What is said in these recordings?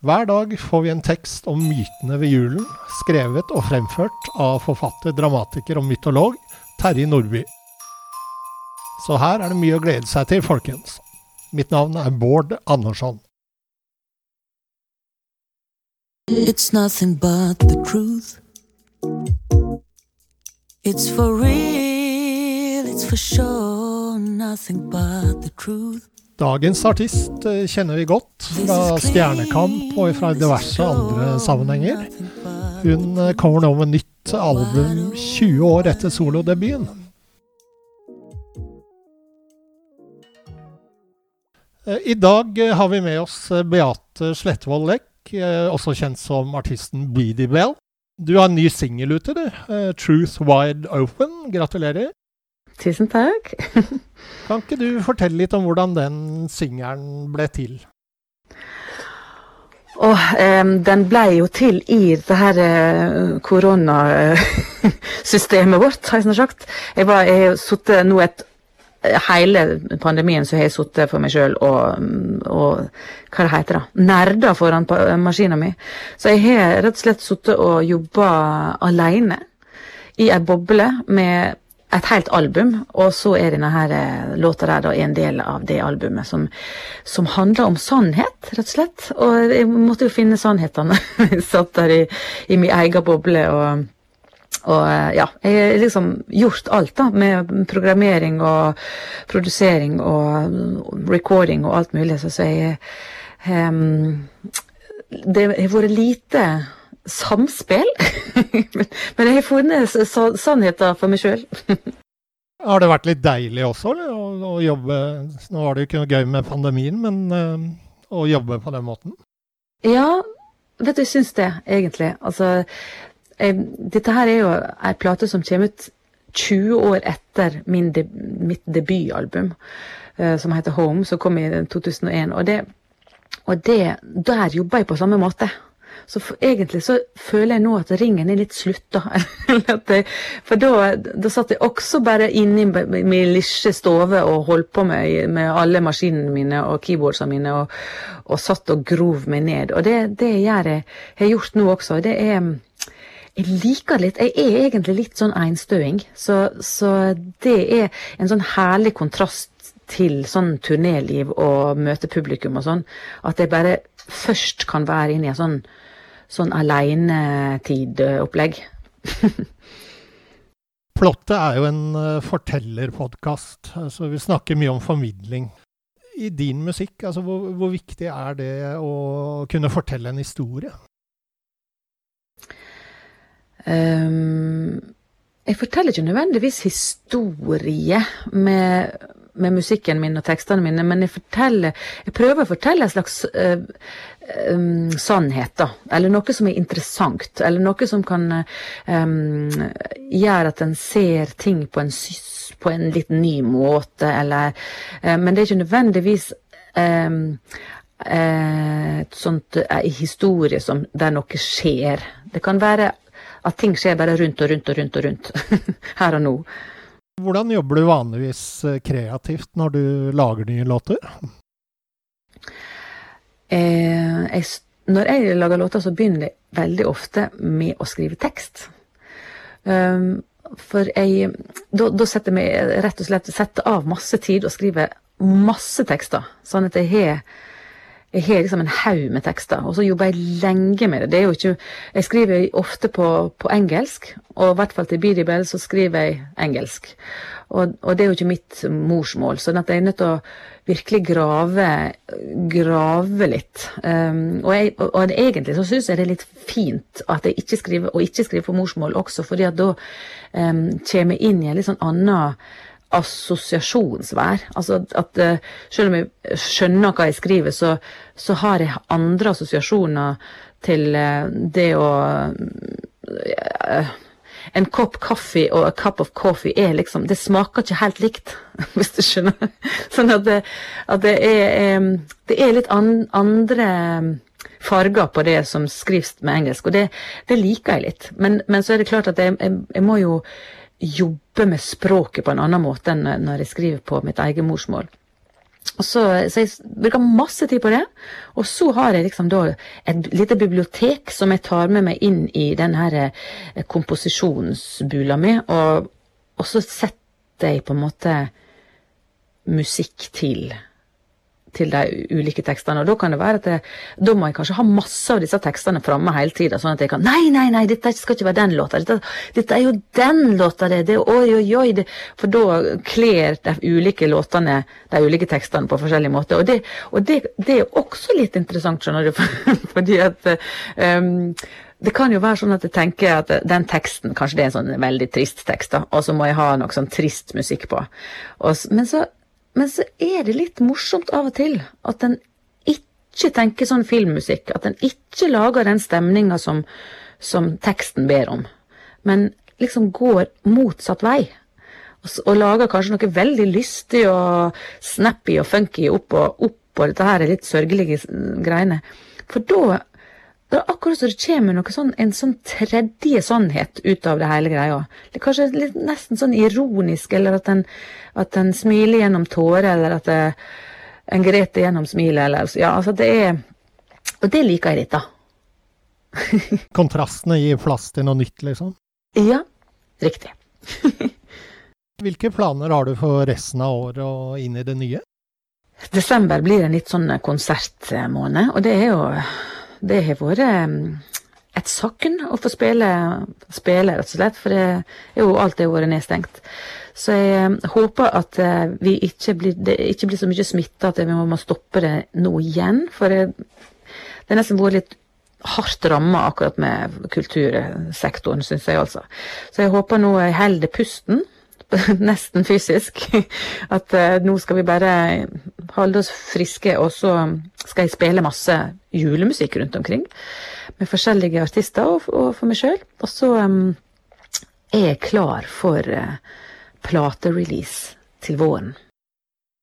Hver dag får vi en tekst om mytene ved julen, skrevet og fremført av forfatter, dramatiker og mytolog Terje Nordby. Så her er det mye å glede seg til, folkens. Mitt navn er Bård Andersson. It's nothing but the truth. It's for real, it's for sure, nothing but the truth. Dagens artist eh, kjenner vi godt fra Stjernekamp og fra diverse andre sammenhenger. Hun eh, kommer nå med nytt album 20 år etter solodebuten. Eh, I dag har vi med oss Beate Slettvold Lekk, også kjent som artisten Beady Bell. Du har en ny singel ute, du. 'Truth Wide Open'. Gratulerer. Tusen takk. Kan ikke du fortelle litt om hvordan den singelen ble til? Og um, den ble jo til i det her uh, koronasystemet vårt, har jeg sagt. Jeg, var, jeg har nå et Hele pandemien så har jeg sittet for meg sjøl og, og hva det heter det, nerda foran maskina mi. Så jeg har rett og slett sittet og jobba aleine i ei boble med et helt album, og så er denne her eh, låta der da en del av det albumet som, som handler om sannhet, rett og slett. Og jeg måtte jo finne sannhetene. Satt der i, i min egen boble og og eh, ja, jeg har liksom gjort alt da, med programmering og produsering og recording og alt mulig, så jeg um, Det har vært lite samspill, men jeg har funnet sannheter for meg sjøl. Har det vært litt deilig også, eller? Å, å jobbe Nå var det jo ikke noe gøy med pandemien, men eh, å jobbe på den måten? Ja, vet du, jeg syns det, egentlig. Altså, jeg, dette her er jo ei plate som kommer ut 20 år etter min de, mitt debutalbum, uh, som heter Home, som kom i 2001. Og det, og det Der jobber jeg på samme måte. Så for, egentlig så føler jeg nå at ringen er litt slutta. For da, da satt jeg også bare inne i min lille stove og holdt på med, med alle maskinene mine og keyboardsene mine, og, og satt og grov meg ned. Og det, det gjør jeg, har gjort nå også. Det er jeg liker litt. Jeg er egentlig litt sånn einstøing. Så, så det er en sånn herlig kontrast til sånn turnéliv og møte publikum og sånn. At jeg bare først kan være inne i en sånn, sånn aleinetid-opplegg. Plottet er jo en uh, fortellerpodkast, så vi snakker mye om formidling. I din musikk, altså hvor, hvor viktig er det å kunne fortelle en historie? Um, jeg forteller ikke nødvendigvis historie med, med musikken min og tekstene mine, men jeg forteller Jeg prøver å fortelle en slags uh, um, sannhet, da. Eller noe som er interessant. Eller noe som kan um, gjøre at en ser ting på en, på en litt ny måte, eller uh, Men det er ikke nødvendigvis um, et sånt en historie som der noe skjer. Det kan være at ting skjer bare rundt og rundt og rundt og rundt. Her og nå. Hvordan jobber du vanligvis eh, kreativt når du lager nye låter? Eh, jeg, når jeg lager låter, så begynner jeg veldig ofte med å skrive tekst. Um, for jeg Da, setter jeg meg rett og slett setter av masse tid og skriver masse tekster. Sånn at jeg har jeg har liksom en haug med tekster, og så jobber jeg lenge med det. det ikke, jeg skriver ofte på, på engelsk, og i hvert fall til Beady så skriver jeg engelsk. Og, og det er jo ikke mitt morsmål, sånn at jeg er nødt til å virkelig grave, grave litt. Um, og, jeg, og, og egentlig så syns jeg det er litt fint at jeg ikke skriver, og ikke skriver på morsmål også, fordi at da um, kommer jeg inn i en litt sånn annen assosiasjonsvær. Altså at eh, selv om jeg skjønner hva jeg skriver, så, så har jeg andre assosiasjoner til eh, det å eh, en kopp kaffe og a cup of coffee er liksom Det smaker ikke helt likt, hvis du skjønner. Sånn at det, at det er Det er litt an, andre farger på det som skrives med engelsk, og det, det liker jeg litt. Men, men så er det klart at jeg, jeg, jeg må jo jobbe med språket på en annen måte enn når jeg skriver på mitt eget morsmål. Så, så jeg bruker masse tid på det. Og så har jeg liksom da et lite bibliotek som jeg tar med meg inn i den her eh, komposisjonsbula mi, og, og så setter jeg på en måte musikk til til de ulike tekstene. Og da kan det være at jeg, da må jeg kanskje ha masse av disse tekstene framme hele tida, sånn at jeg kan Nei, nei, nei, dette skal ikke være den låta. Dette, dette er jo den låta, det. det oi, oi, oi. Det, for da kler de ulike låtene de ulike tekstene på forskjellige måter. Og det, og det, det er også litt interessant, skjønner du, fordi at um, det kan jo være sånn at jeg tenker at den teksten, kanskje det er en sånn veldig trist tekst, da, og så må jeg ha noe sånn trist musikk på. Og, men, så, men så er det litt morsomt av og til at en ikke tenker sånn filmmusikk. At en ikke lager den stemninga som, som teksten ber om, men liksom går motsatt vei. Og, og lager kanskje noe veldig lystig og snappy og funky oppå opp dette her litt sørgelige greiene. For da det er akkurat så det kommer sånn, en sånn tredje sannhet ut av det hele greia. Det er kanskje litt, nesten sånn ironisk, eller at en, at en smiler gjennom tårer, eller at det, en greter gjennom smilet, eller Ja, altså det er Og det liker jeg litt, da. Kontrastene gir plass til noe nytt, liksom. Ja, riktig. Hvilke planer har du for resten av året og inn i det nye? Desember blir en litt sånn konsertmåned, og det er jo Det har vært et savn å få spille, spille, rett og slett, for det er jo alt har vært nedstengt. Så jeg håper at eh, vi ikke blir, det ikke blir så mye smitte at vi må stoppe det nå igjen. For det, det har nesten vært litt hardt ramma akkurat med kultursektoren, syns jeg altså. Så jeg håper nå jeg holder pusten, nesten fysisk, at uh, nå skal vi bare holde oss friske, og så skal jeg spille masse julemusikk rundt omkring. Med forskjellige artister og, og for meg sjøl. Og så um, er jeg klar for uh, platerelease til våren.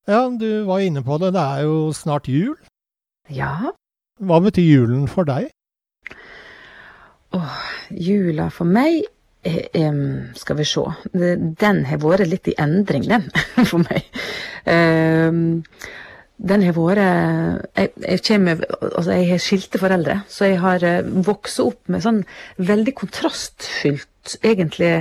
Ja, du var inne på det, det er jo snart jul. Ja, Hva betyr julen for deg? Åh, jula for meg eh, Skal vi se. Den har vært litt i endring, den, for meg. Em, den har vært jeg, jeg kommer Altså, jeg har skilte foreldre, så jeg har eh, vokst opp med sånn veldig kontrastfylt, egentlig,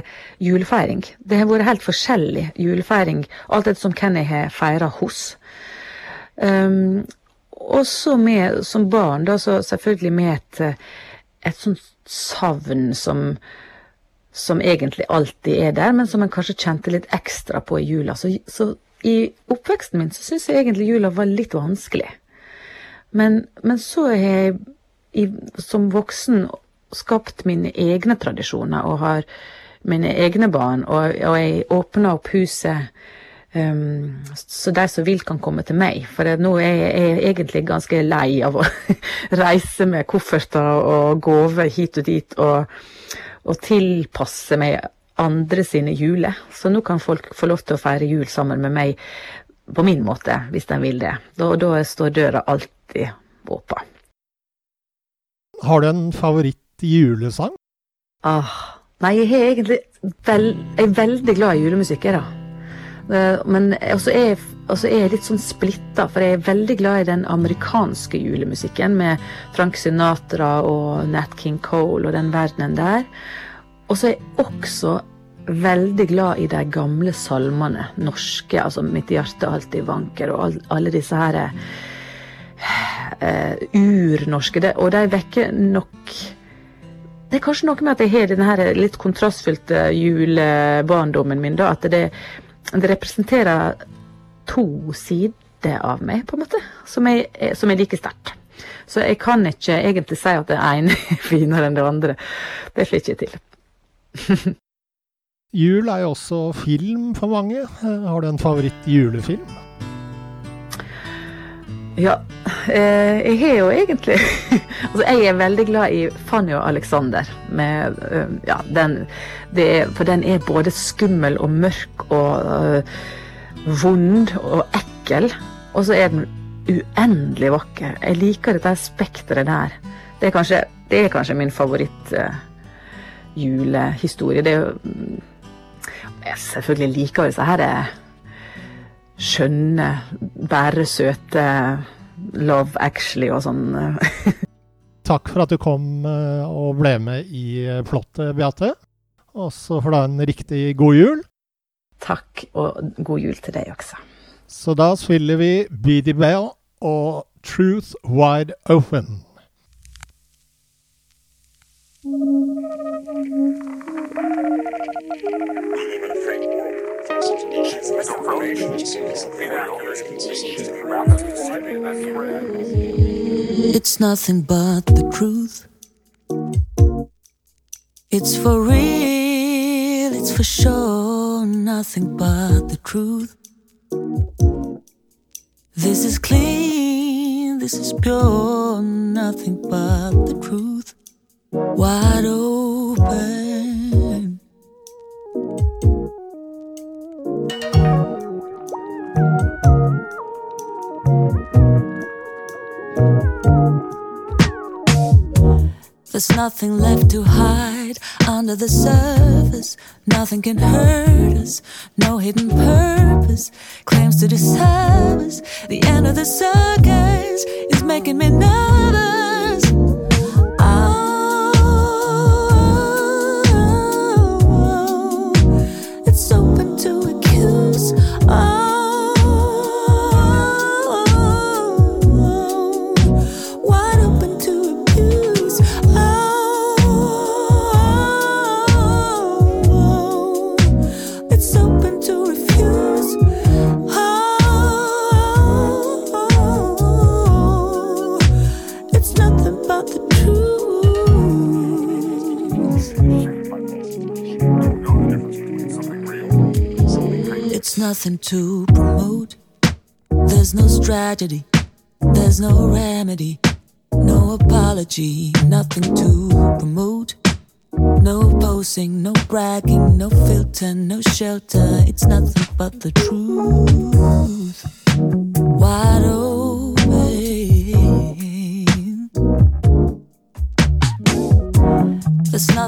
julefeiring. Det har vært helt forskjellig julefeiring, alt etter som hvem jeg har feira hos. Um, også med, som barn, da, så selvfølgelig med et, eh, et sånt savn som, som egentlig alltid er der, men som en kanskje kjente litt ekstra på i jula. Så, så i oppveksten min så syns jeg egentlig jula var litt vanskelig. Men, men så har jeg i, som voksen skapt mine egne tradisjoner og har mine egne barn, og, og jeg åpner opp huset um, så de som vil, kan komme til meg. For nå er jeg, egentlig ganske lei av å reise med kofferter og gaver hit og dit, og, og tilpasse meg andre sine juler. Så nå kan folk få lov til å feire jul sammen med meg på min måte, hvis de vil det. Da, da står døra alltid åpen. Har du en favoritt-julesang? Ah, nei, jeg er egentlig vel, jeg er veldig glad i julemusikk, jeg, da. Eh, Men også er, jeg- også er jeg litt sånn splitta, for jeg er veldig glad i den amerikanske julemusikken med Frank Sinatra og Nat King Cole og den verdenen der. Og så er jeg også veldig glad i de gamle salmene, norske, altså 'Mitt hjerte alltid vanker' og alle disse her uh, urnorske, og de vekker nok det er kanskje noe med at jeg har denne litt kontrastfylte julebarndommen min, da. At det, det representerer to sider av meg, på en måte, som jeg, som jeg liker sterkt. Så jeg kan ikke egentlig si at det ene er finere enn det andre. Det jeg ikke til. Jul er jo også film for mange. Har du en favoritt-julefilm? Ja, eh, jeg har jo egentlig Altså, jeg er veldig glad i Fanny og Alexander. Med, uh, ja, den, er, for den er både skummel og mørk og uh, vond og ekkel. Og så er den uendelig vakker. Jeg liker dette spekteret der. Det er kanskje, det er kanskje min favoritt eh, julehistorie. Det er jo mm, Jeg selvfølgelig liker disse her eh, skjønne, bare søte Love Actually og sånn. Takk for at du kom eh, og ble med i flottet, plottet, Beate. Og så får du ha en riktig god jul. Takk, og god jul til deg også. Så da spiller vi Beady Bell og Truth Wide Open. It's nothing but the truth. It's for real, it's for sure, nothing but the truth. This is clean, this is pure, nothing but the truth. Wide open. There's nothing left to hide under the surface. Nothing can hurt us. No hidden purpose claims to disturb us. The end of the circus is making me nervous. Nothing to promote. There's no strategy. There's no remedy. No apology. Nothing to promote. No posing, no bragging, no filter, no shelter. It's nothing but the truth. Wide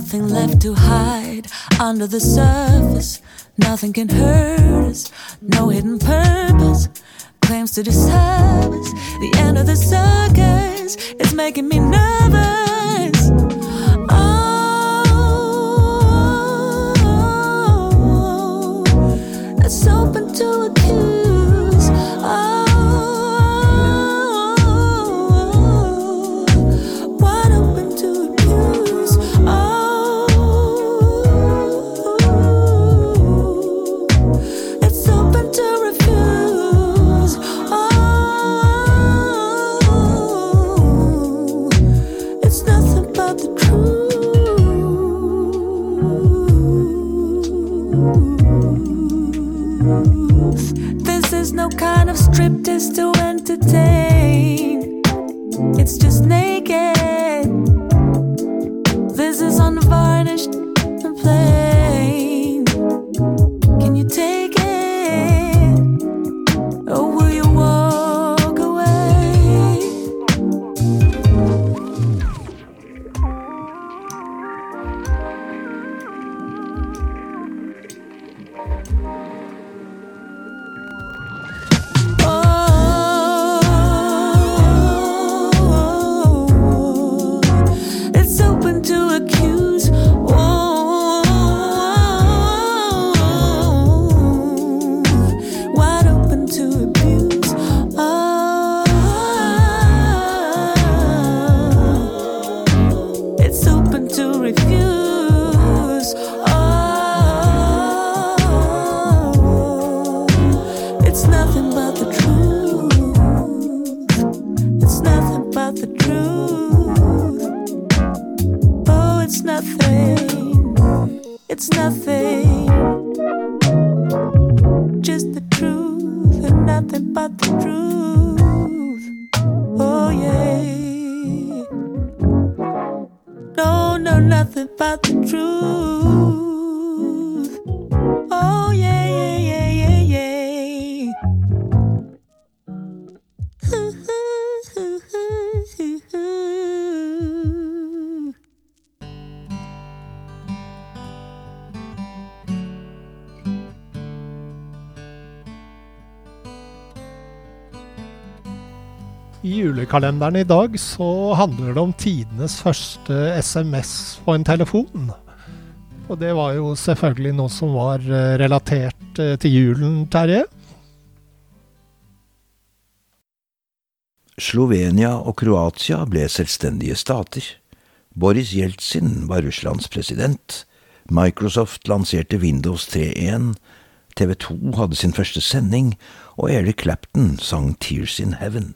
nothing left to hide under the surface. Nothing can hurt us. No hidden purpose claims to disturb us. The end of the circus is making me nervous. Oh, it's open to accuse. To refuse. Oh, julekalenderen i dag så handler det om tidenes første SMS på en telefon. Og det var jo selvfølgelig noe som var eh, relatert eh, til julen, Terje. Slovenia og Kroatia ble selvstendige stater. Boris Jeltsin var Russlands president. Microsoft lanserte Windows 3.1. TV 2 hadde sin første sending, og Eric Clapton sang Tears in Heaven.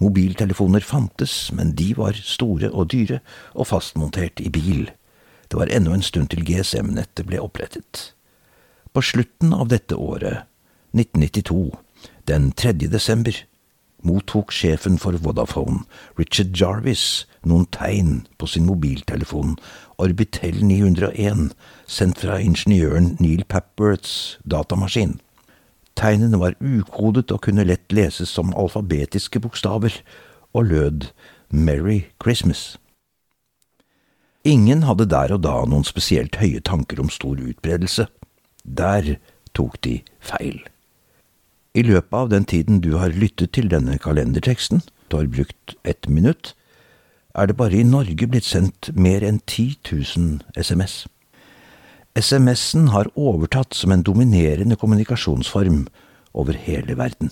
Mobiltelefoner fantes, men de var store og dyre og fastmontert i bil. Det var ennå en stund til GSM-nettet ble opprettet. På slutten av dette året, 1992, den 3. desember, mottok sjefen for Vodafone, Richard Jarvis, noen tegn på sin mobiltelefon Orbitel 901, sendt fra ingeniøren Neil Papworths datamaskin. Tegnene var ukodet og kunne lett leses som alfabetiske bokstaver, og lød Merry Christmas. Ingen hadde der og da noen spesielt høye tanker om stor utbredelse. Der tok de feil. I løpet av den tiden du har lyttet til denne kalenderteksten, du har brukt ett minutt, er det bare i Norge blitt sendt mer enn 10 000 SMS. SMS-en har overtatt som en dominerende kommunikasjonsform over hele verden.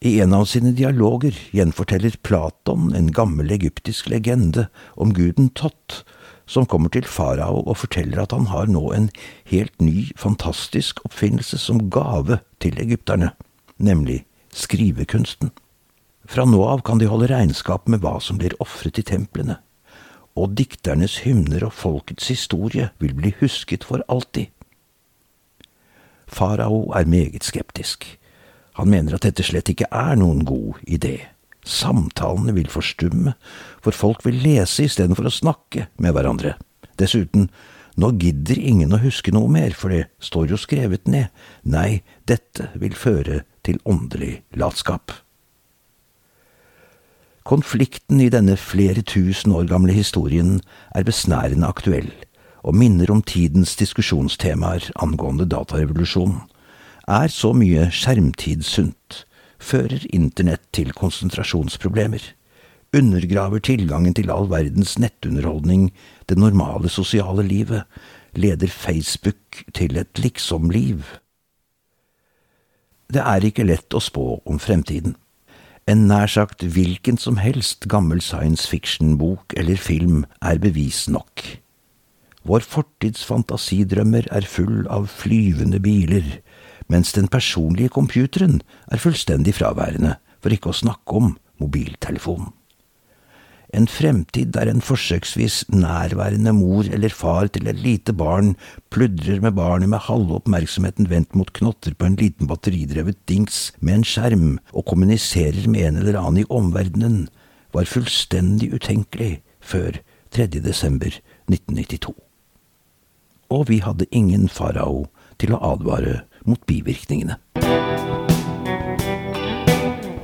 I en av sine dialoger gjenforteller Platon en gammel egyptisk legende om guden Tott, som kommer til farao og forteller at han har nå en helt ny, fantastisk oppfinnelse som gave til egypterne, nemlig skrivekunsten. Fra nå av kan de holde regnskap med hva som blir ofret i templene, og dikternes hymner og folkets historie vil bli husket for alltid. Farao er meget skeptisk. Han mener at dette slett ikke er noen god idé. Samtalene vil forstumme, for folk vil lese istedenfor å snakke med hverandre. Dessuten, nå gidder ingen å huske noe mer, for det står jo skrevet ned. Nei, dette vil føre til åndelig latskap. Konflikten i denne flere tusen år gamle historien er besnærende aktuell, og minner om tidens diskusjonstemaer angående datarevolusjonen. Er så mye skjermtid sunt? Fører internett til konsentrasjonsproblemer? Undergraver tilgangen til all verdens nettunderholdning det normale sosiale livet? Leder Facebook til et liksomliv? Det er ikke lett å spå om fremtiden. En nær sagt hvilken som helst gammel science fiction-bok eller film er bevis nok. Vår fortids fantasidrømmer er full av flyvende biler, mens den personlige computeren er fullstendig fraværende, for ikke å snakke om mobiltelefonen. En fremtid der en forsøksvis nærværende mor eller far til et lite barn pludrer med barnet med halve oppmerksomheten vendt mot knotter på en liten batteridrevet dings med en skjerm og kommuniserer med en eller annen i omverdenen, var fullstendig utenkelig før 3. desember 1992. Og vi hadde ingen farao til å advare mot bivirkningene.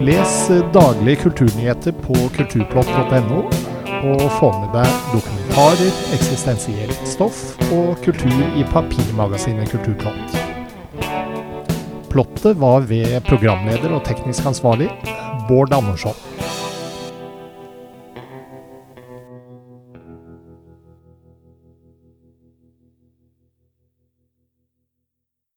Les daglige kulturnyheter på kulturplott.no, og få med deg dokumentarer, eksistensielt stoff og kultur i papirmagasinet Kulturplott. Plottet var ved programleder og teknisk ansvarlig Bård Andersson.